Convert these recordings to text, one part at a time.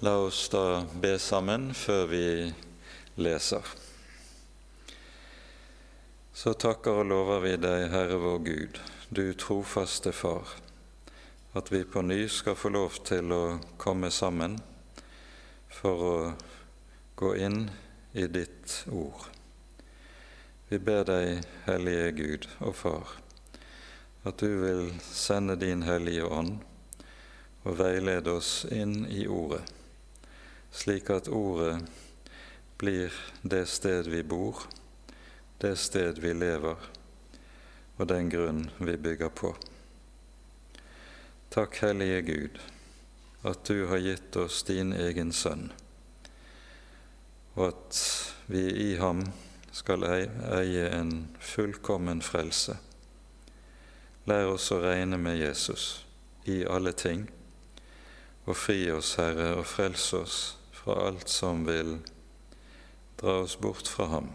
La oss da be sammen før vi leser. Så takker og lover vi deg, Herre vår Gud, du trofaste Far, at vi på ny skal få lov til å komme sammen for å gå inn i ditt ord. Vi ber deg, Hellige Gud og Far, at du vil sende din Hellige Ånd og veilede oss inn i Ordet slik at ordet blir det sted vi bor, det sted vi lever, og den grunn vi bygger på. Takk, Hellige Gud, at du har gitt oss din egen sønn, og at vi i ham skal eie en fullkommen frelse. Lær oss å regne med Jesus i alle ting, og fri oss, Herre, og frels oss fra alt som vil dra oss bort fra ham,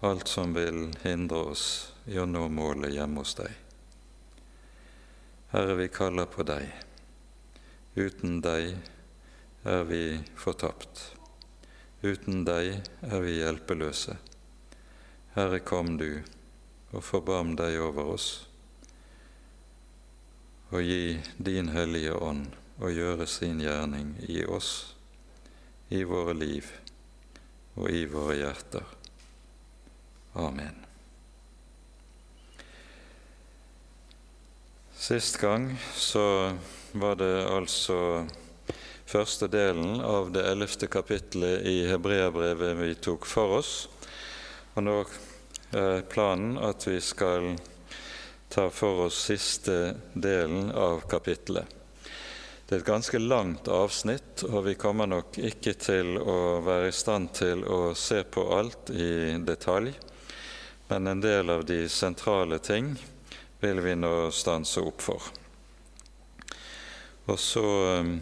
alt som vil hindre oss i å nå målet hjemme hos deg. Herre, vi kaller på deg. Uten deg er vi fortapt. Uten deg er vi hjelpeløse. Herre, kom du og forbarm deg over oss, og gi din Hellige Ånd å gjøre sin gjerning i oss i våre liv og i våre hjerter. Amen. Sist gang så var det altså første delen av det ellevte kapittelet i Hebreabrevet vi tok for oss. Og nå er planen at vi skal ta for oss siste delen av kapittelet. Det er et ganske langt avsnitt, og vi kommer nok ikke til å være i stand til å se på alt i detalj, men en del av de sentrale ting vil vi nå stanse opp for. Og så, um,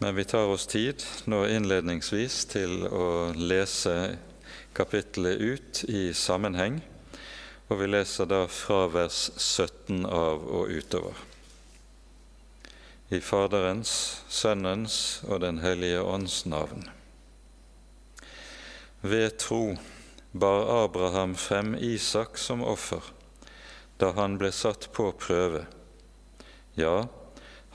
Men vi tar oss tid nå innledningsvis til å lese kapittelet ut i sammenheng, og vi leser da fra vers 17 av og utover i Faderens, Sønnens og Den hellige ånds navn. Ved tro bar Abraham frem Isak som offer da han ble satt på prøve. Ja,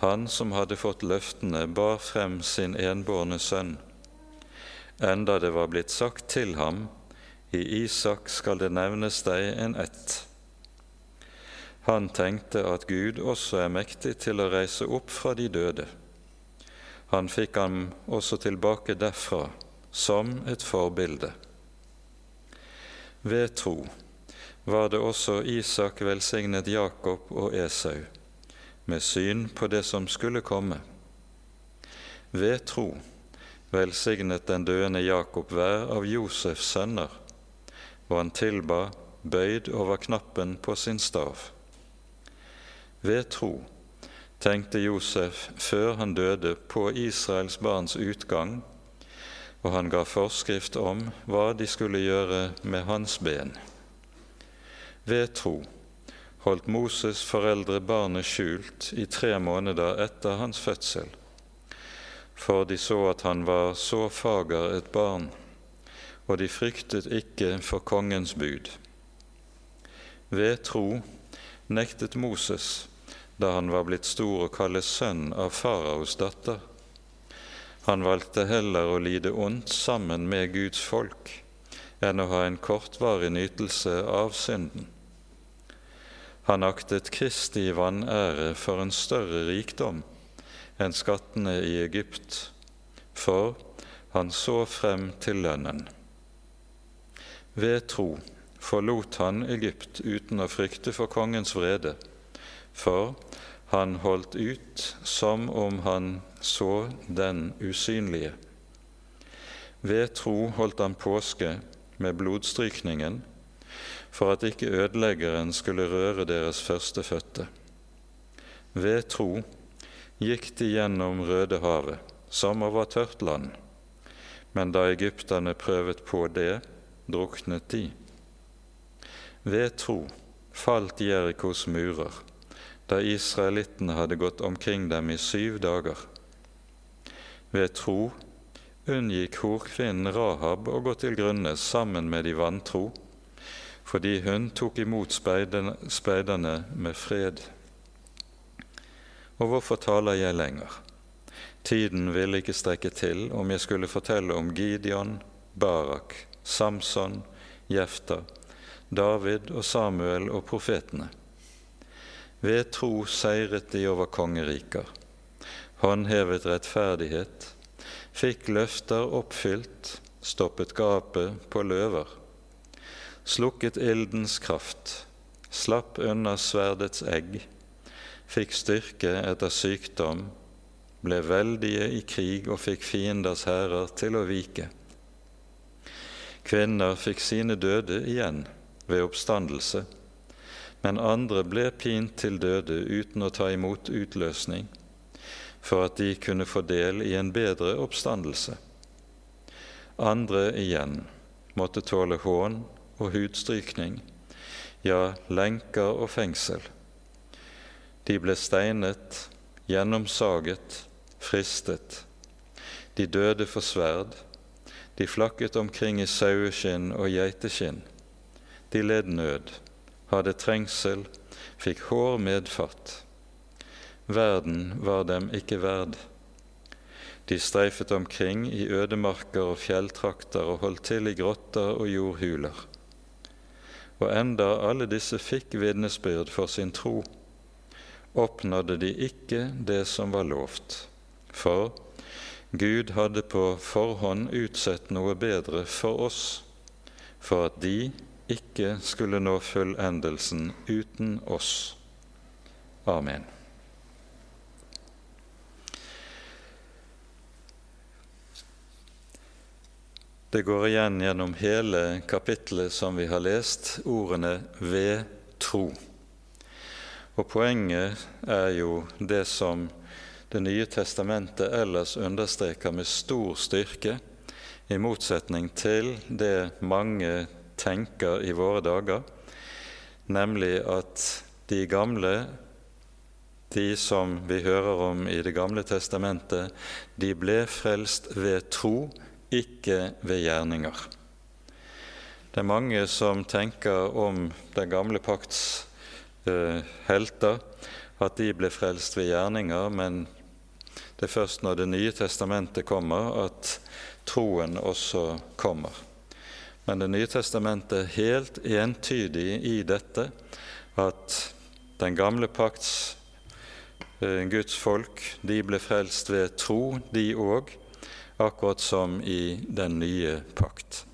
han som hadde fått løftene, bar frem sin enbårne sønn, enda det var blitt sagt til ham, i Isak skal det nevnes deg en ett. Han tenkte at Gud også er mektig til å reise opp fra de døde. Han fikk ham også tilbake derfra som et forbilde. Ved tro var det også Isak velsignet Jakob og Esau, med syn på det som skulle komme. Ved tro velsignet den døende Jakob hver av Josefs sønner, og han tilba bøyd over knappen på sin stav. Ved tro tenkte Josef før han døde på Israels barns utgang, og han ga forskrift om hva de skulle gjøre med hans ben. Ved tro holdt Moses foreldre barnet skjult i tre måneder etter hans fødsel, for de så at han var så fager et barn, og de fryktet ikke for kongens bud. Ved tro nektet Moses da han var blitt stor og kalles sønn av faraos datter. Han valgte heller å lide ondt sammen med Guds folk enn å ha en kortvarig nytelse av synden. Han aktet Kristi vanære for en større rikdom enn skattene i Egypt, for han så frem til lønnen. Ved tro forlot han Egypt uten å frykte for kongens vrede for han holdt ut som om han så den usynlige. Ved tro holdt han påske med blodstrykningen for at ikke ødeleggeren skulle røre deres førstefødte. Ved tro gikk de gjennom Rødehavet som over tørt land, men da egypterne prøvet på det, druknet de. Ved tro falt Jerikos murer da israelittene hadde gått omkring dem i syv dager. ved tro unngikk horkvinnen Rahab å gå til grunne sammen med de vantro, fordi hun tok imot speiderne med fred. Og hvorfor taler jeg lenger? Tiden ville ikke strekke til om jeg skulle fortelle om Gideon, Barak, Samson, Jefta, David og Samuel og profetene. Ved tro seiret de over kongeriker, håndhevet rettferdighet, fikk løfter oppfylt, stoppet gapet på løver, slukket ildens kraft, slapp unna sverdets egg, fikk styrke etter sykdom, ble veldige i krig og fikk fienders hærer til å vike. Kvinner fikk sine døde igjen ved oppstandelse, men andre ble pint til døde uten å ta imot utløsning, for at de kunne få del i en bedre oppstandelse. Andre igjen måtte tåle hån og hudstrykning, ja, lenker og fengsel. De ble steinet, gjennomsaget, fristet. De døde for sverd. De flakket omkring i saueskinn og geiteskinn. De led nød, hadde trengsel, fikk hår medfatt. Verden var dem ikke verd. De streifet omkring i ødemarker og fjelltrakter og holdt til i grotter og jordhuler. Og enda alle disse fikk vitnesbyrd for sin tro, oppnådde de ikke det som var lovt. For Gud hadde på forhånd utsett noe bedre for oss, for at de ikke skulle nå fullendelsen uten oss. Amen. Det går igjen gjennom hele kapittelet som vi har lest, ordene 'ved tro'. Og poenget er jo det som det nye testamentet ellers understreker med stor styrke, i motsetning til det mange tenker i våre dager, nemlig at de gamle, de som vi hører om i Det gamle testamentet, de ble frelst ved tro, ikke ved gjerninger. Det er mange som tenker om den gamle pakts eh, helter at de ble frelst ved gjerninger, men det er først når Det nye testamentet kommer, at troen også kommer. Men Det nye testamentet er helt entydig i dette at den gamle pakts eh, Guds folk, de ble frelst ved tro, de òg, akkurat som i den nye pakt.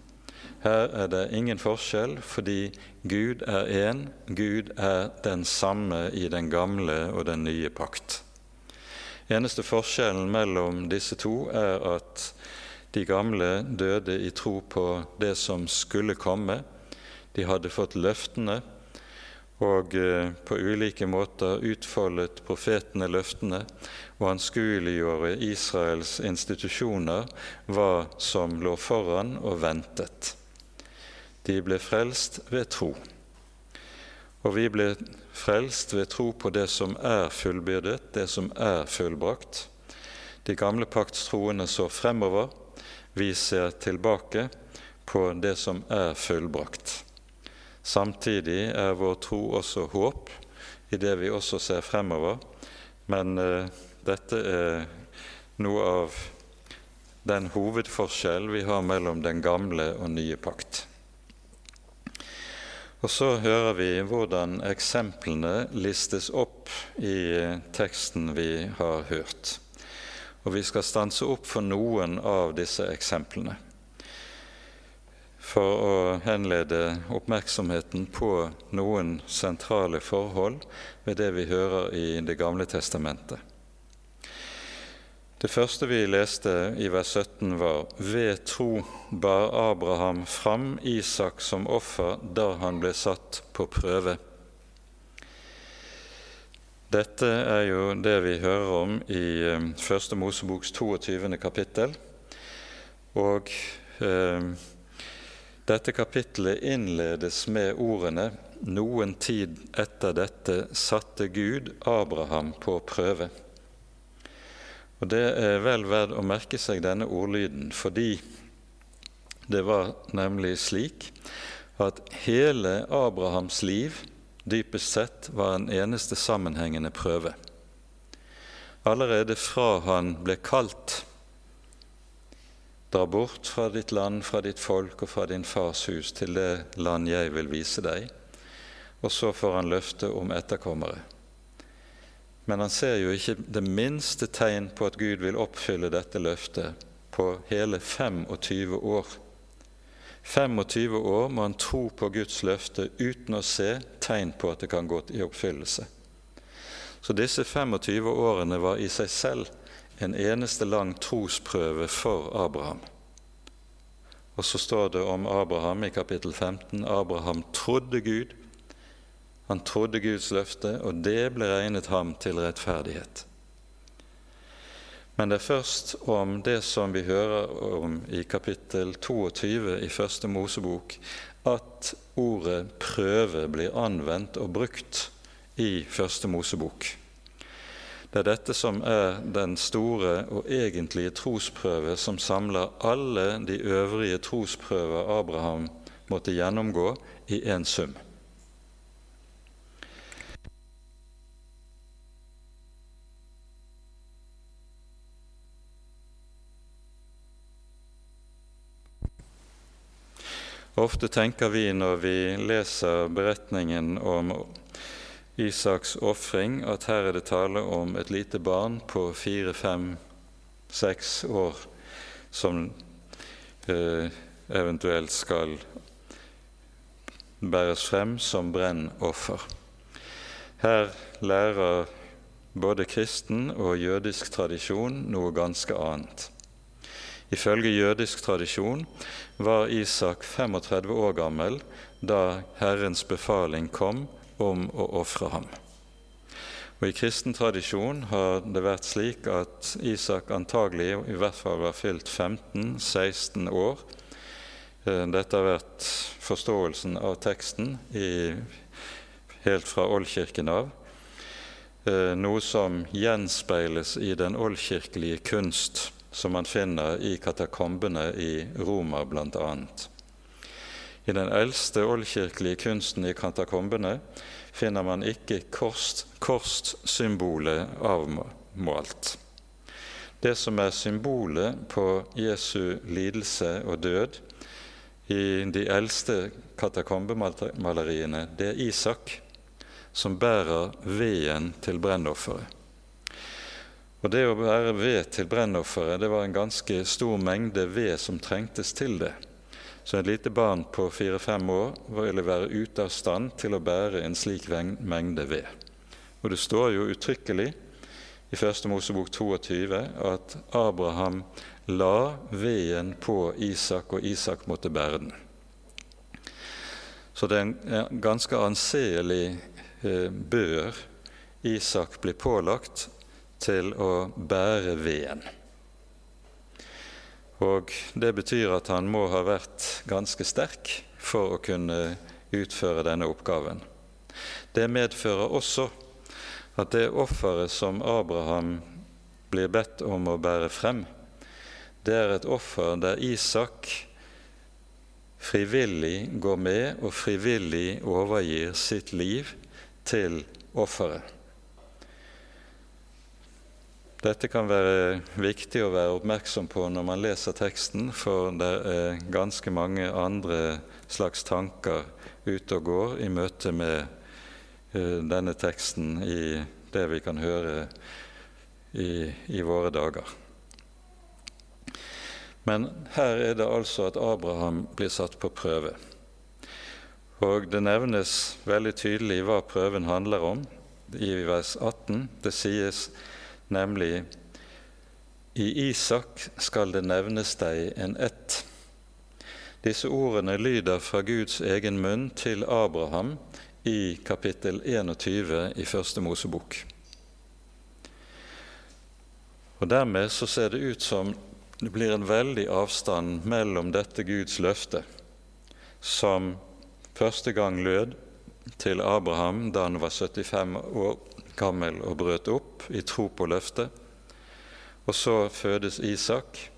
Her er det ingen forskjell, fordi Gud er én, Gud er den samme i den gamle og den nye pakt. Eneste forskjellen mellom disse to er at de gamle døde i tro på det som skulle komme. De hadde fått løftene og eh, på ulike måter utfoldet profetene løftene og anskueliggjorde Israels institusjoner hva som lå foran og ventet. De ble frelst ved tro. Og vi ble frelst ved tro på det som er fullbyrdet, det som er fullbrakt. De gamle pakts troende så fremover, vi ser tilbake på det som er fullbrakt. Samtidig er vår tro også håp i det vi også ser fremover, men uh, dette er noe av den hovedforskjell vi har mellom den gamle og nye pakt. Og så hører vi hvordan eksemplene listes opp i teksten vi har hørt. Og vi skal stanse opp for noen av disse eksemplene for å henlede oppmerksomheten på noen sentrale forhold ved det vi hører i Det gamle testamentet. Det første vi leste i vers 17, var ved tro bar Abraham fram Isak som offer da han ble satt på prøve. Dette er jo det vi hører om i eh, Første Moseboks 22. kapittel. Og eh, dette kapittelet innledes med ordene noen tid etter dette satte Gud Abraham på prøve. Og Det er vel verdt å merke seg denne ordlyden, fordi det var nemlig slik at hele Abrahams liv dypest sett var en eneste sammenhengende prøve. Allerede fra han ble kalt Dra bort fra ditt land, fra ditt folk og fra din fars hus til det land jeg vil vise deg. Og så får han løfte om etterkommere. Men han ser jo ikke det minste tegn på at Gud vil oppfylle dette løftet på hele 25 år. 25 år må han tro på Guds løfte uten å se tegn på at det kan gå i oppfyllelse. Så disse 25 årene var i seg selv en eneste lang trosprøve for Abraham. Og så står det om Abraham i kapittel 15 Abraham trodde Gud. Han trodde Guds løfte, og det ble regnet ham til rettferdighet. Men det er først om det som vi hører om i kapittel 22 i Første Mosebok, at ordet 'prøve' blir anvendt og brukt i Første Mosebok. Det er dette som er den store og egentlige trosprøve som samler alle de øvrige trosprøver Abraham måtte gjennomgå, i én sum. Ofte tenker vi når vi leser beretningen om Isaks ofring, at her er det tale om et lite barn på fire, fem, seks år som eh, eventuelt skal bæres frem som brennoffer. Her lærer både kristen og jødisk tradisjon noe ganske annet. Ifølge jødisk tradisjon var Isak 35 år gammel da Herrens befaling kom om å ofre ham. Og I kristen tradisjon har det vært slik at Isak antagelig i hvert fall var fylt 15-16 år. Eh, dette har vært forståelsen av teksten i, helt fra oldkirken av. Eh, noe som gjenspeiles i den oldkirkelige kunst som man finner i katakombene i Roma bl.a. I den eldste oldkirkelige kunsten i katakombene finner man ikke korssymbolet avmålt. Det som er symbolet på Jesu lidelse og død i de eldste katakombemaleriene, det er Isak som bærer veden til brennofferet. Og det å bære ved til brennofferet, det var en ganske stor mengde ved som trengtes til det. Så et lite barn på fire-fem år ville være ute av stand til å bære en slik mengde ved. Og det står jo uttrykkelig i Første Mosebok 22 at Abraham la veden på Isak, og Isak måtte bære den. Så det er en ganske anselig eh, bør Isak blir pålagt til å bære veden. Og det betyr at han må ha vært ganske sterk for å kunne utføre denne oppgaven. Det medfører også at det offeret som Abraham blir bedt om å bære frem, det er et offer der Isak frivillig går med og frivillig overgir sitt liv til offeret. Dette kan være viktig å være oppmerksom på når man leser teksten, for det er ganske mange andre slags tanker ute og går i møte med uh, denne teksten i det vi kan høre i, i våre dager. Men her er det altså at Abraham blir satt på prøve. Og det nevnes veldig tydelig hva prøven handler om i vers 18. Det sies nemlig i Isak skal det nevnes deg en ett. Disse ordene lyder fra Guds egen munn til Abraham i kapittel 21 i Første Mosebok. Og Dermed så ser det ut som det blir en veldig avstand mellom dette Guds løfte, som første gang lød til Abraham da han var 75 år gammel og brøt opp i tro på løftet, Og så fødes Isak,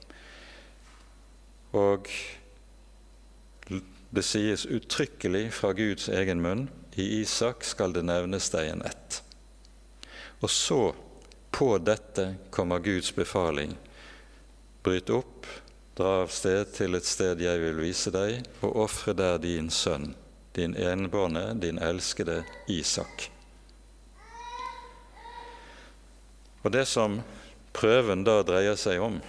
og det sies uttrykkelig fra Guds egen munn i Isak skal det nevnes deg en ett. Og så, på dette, kommer Guds befaling. Bryt opp, dra av sted til et sted jeg vil vise deg, og ofre der din sønn, din enbårne, din elskede Isak. Og det som prøven da dreier seg om,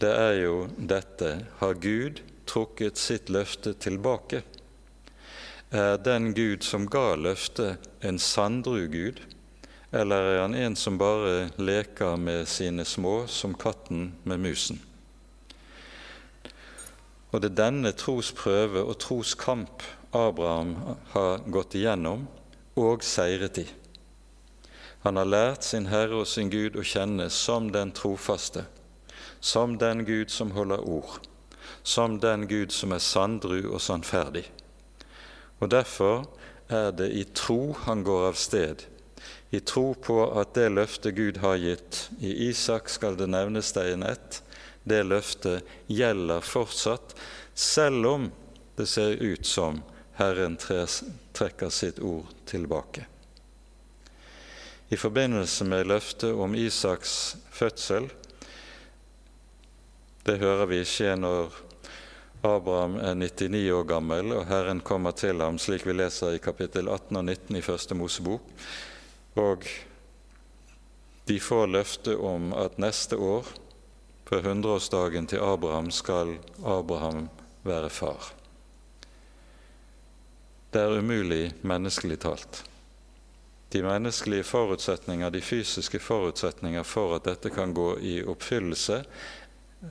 det er jo dette har Gud trukket sitt løfte tilbake? Er den Gud som ga løftet, en sandru-gud, eller er han en som bare leker med sine små som katten med musen? Og det er denne trosprøve og troskamp Abraham har gått igjennom og seiret i. Han har lært sin Herre og sin Gud å kjenne som den trofaste, som den Gud som holder ord, som den Gud som er sandru og sannferdig. Og Derfor er det i tro han går av sted, i tro på at det løftet Gud har gitt, i Isak skal det nevnes deg en ett, det løftet gjelder fortsatt, selv om det ser ut som Herren trekker sitt ord tilbake. I forbindelse med løftet om Isaks fødsel Det hører vi skje når Abraham er 99 år gammel, og Herren kommer til ham, slik vi leser i kapittel 18 og 19 i Første Mosebok. Og de får løfte om at neste år, på hundreårsdagen til Abraham, skal Abraham være far. Det er umulig menneskelig talt. De menneskelige forutsetninger, de fysiske forutsetninger for at dette kan gå i oppfyllelse,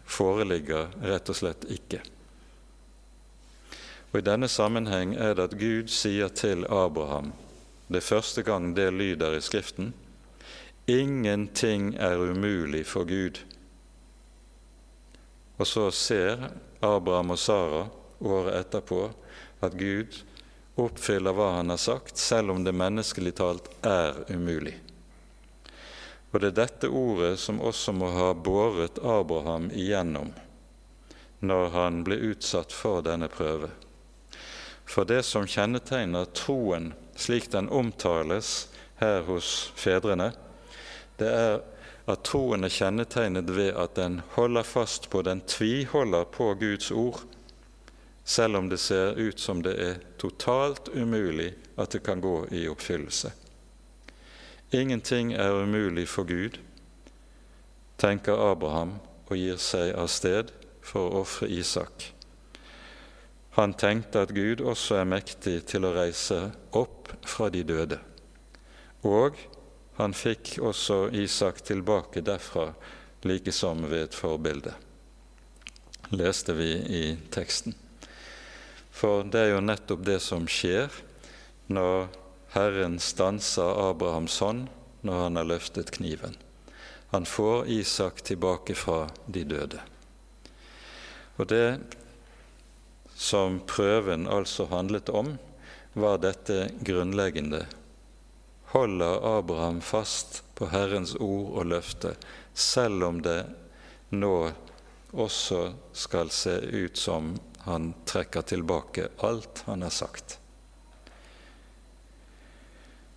foreligger rett og slett ikke. Og I denne sammenheng er det at Gud sier til Abraham, det første gang det lyder i Skriften, ingenting er umulig for Gud. Og så ser Abraham og Sara året etterpå at Gud oppfyller hva han har sagt, selv om det menneskelig talt er umulig. Og det er dette ordet som også må ha båret Abraham igjennom når han ble utsatt for denne prøve. For det som kjennetegner troen slik den omtales her hos fedrene, det er at troen er kjennetegnet ved at den holder fast på, den tviholder på Guds ord selv om det ser ut som det er totalt umulig at det kan gå i oppfyllelse. Ingenting er umulig for Gud, tenker Abraham og gir seg av sted for å ofre Isak. Han tenkte at Gud også er mektig til å reise opp fra de døde. Og han fikk også Isak tilbake derfra, like som ved et forbilde, leste vi i teksten. For det er jo nettopp det som skjer når Herren stanser Abrahams hånd når han har løftet kniven. Han får Isak tilbake fra de døde. Og det som prøven altså handlet om, var dette grunnleggende. Holder Abraham fast på Herrens ord og løfte, selv om det nå også skal se ut som han trekker tilbake alt han har sagt.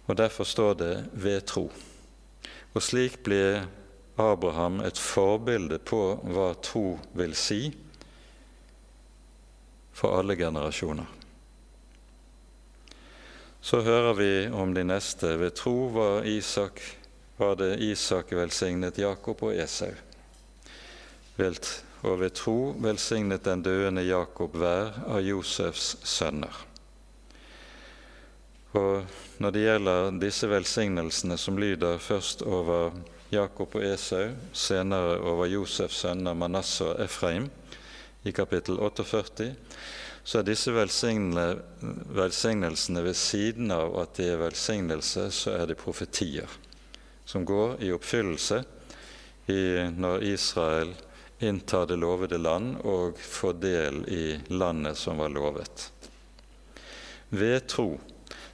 Og Derfor står det 'ved tro'. Og slik blir Abraham et forbilde på hva tro vil si for alle generasjoner. Så hører vi om de neste. Ved tro var, Isak, var det Isak velsignet Jakob og Esau og ved tro velsignet den døende Jakob hver av Josefs sønner. Og Når det gjelder disse velsignelsene som lyder først over Jakob og Esau, senere over Josefs sønner Manasseh og Efraim, i kapittel 48, så er disse velsignelsene ved siden av at de er velsignelse, så er det profetier som går i oppfyllelse i, når Israel innta det lovede land og få del i landet som var lovet. Ved tro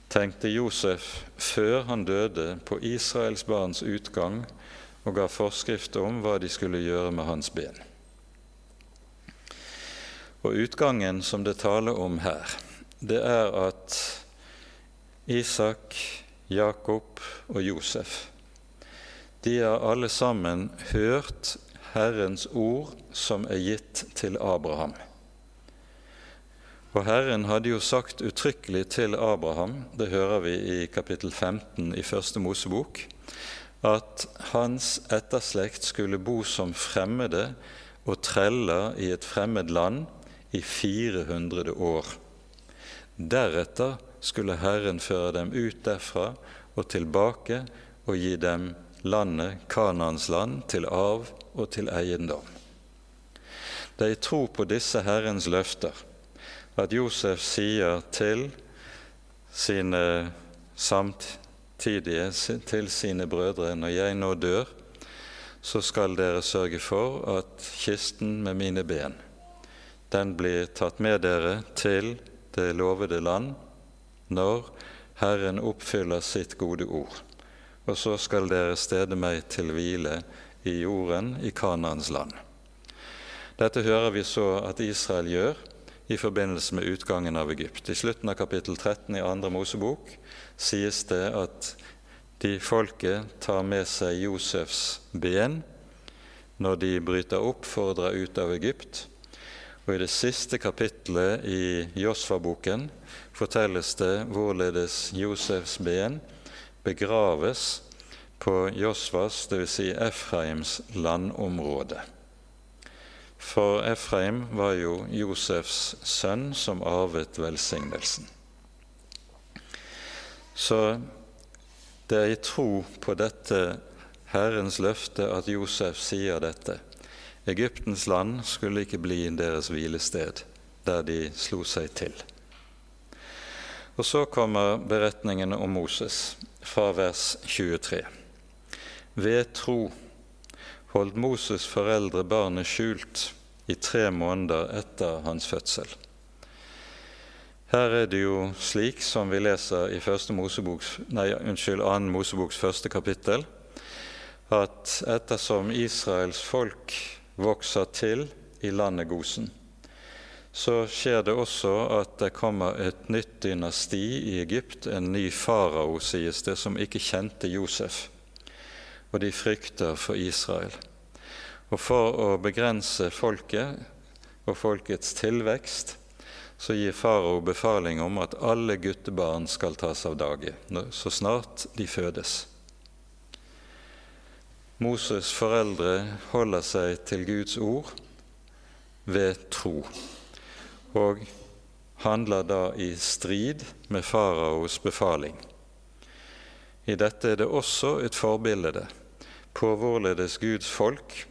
tenkte Josef før han døde på Israels barns utgang og ga forskrift om hva de skulle gjøre med hans ben. Og Utgangen som det taler om her, det er at Isak, Jakob og Josef de har alle sammen hørt Herrens ord som er gitt til Abraham. Og Herren hadde jo sagt uttrykkelig til Abraham, det hører vi i kapittel 15 i Første Mosebok, at hans etterslekt skulle bo som fremmede og treller i et fremmed land i 400 år. Deretter skulle Herren føre dem ut derfra og tilbake og gi dem landet, Kanans land, til arv og til eiendom. Det er i tro på disse Herrens løfter at Josef sier til sine samtidige, til sine brødre, når jeg nå dør, så skal dere sørge for at kisten med mine ben, den blir tatt med dere til det lovede land når Herren oppfyller sitt gode ord. Og så skal dere stede meg til hvile i jorden, i Kanaans land. Dette hører vi så at Israel gjør i forbindelse med utgangen av Egypt. I slutten av kapittel 13 i andre Mosebok sies det at de folket tar med seg Josefs ben når de bryter opp for å dra ut av Egypt. Og i det siste kapitlet i Josfa-boken fortelles det hvorledes Josefs ben begraves på Josvas, dvs. Si Efraims landområde. For Efraim var jo Josefs sønn som arvet velsignelsen. Så det er i tro på dette Herrens løfte at Josef sier dette. Egyptens land skulle ikke bli deres hvilested, der de slo seg til. Og så kommer beretningen om Moses fra vers 23. Ved tro holdt Moses' foreldre barnet skjult i tre måneder etter hans fødsel. Her er det jo slik som vi leser i Moseboks, nei, unnskyld, annen Moseboks første kapittel, at ettersom Israels folk vokser til i landet Gosen, så skjer det også at det kommer et nytt dynasti i Egypt, en ny farao, sies det, som ikke kjente Josef. Og de frykter for Israel. Og for å begrense folket og folkets tilvekst, så gir farao befaling om at alle guttebarn skal tas av dage så snart de fødes. Moses' foreldre holder seg til Guds ord ved tro, og handler da i strid med faraos befaling. I dette er det også et forbilde på hvorledes Guds folk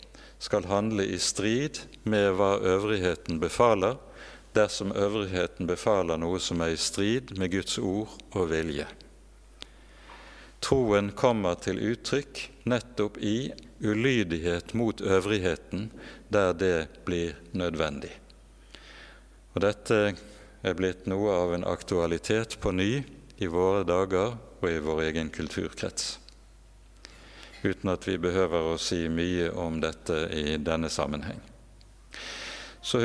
skal handle i strid med hva øvrigheten befaler, dersom øvrigheten befaler noe som er i strid med Guds ord og vilje. Troen kommer til uttrykk nettopp i ulydighet mot øvrigheten der det blir nødvendig. Og Dette er blitt noe av en aktualitet på ny i våre dager og i vår egen kulturkrets uten at vi behøver å si mye om dette i denne sammenheng.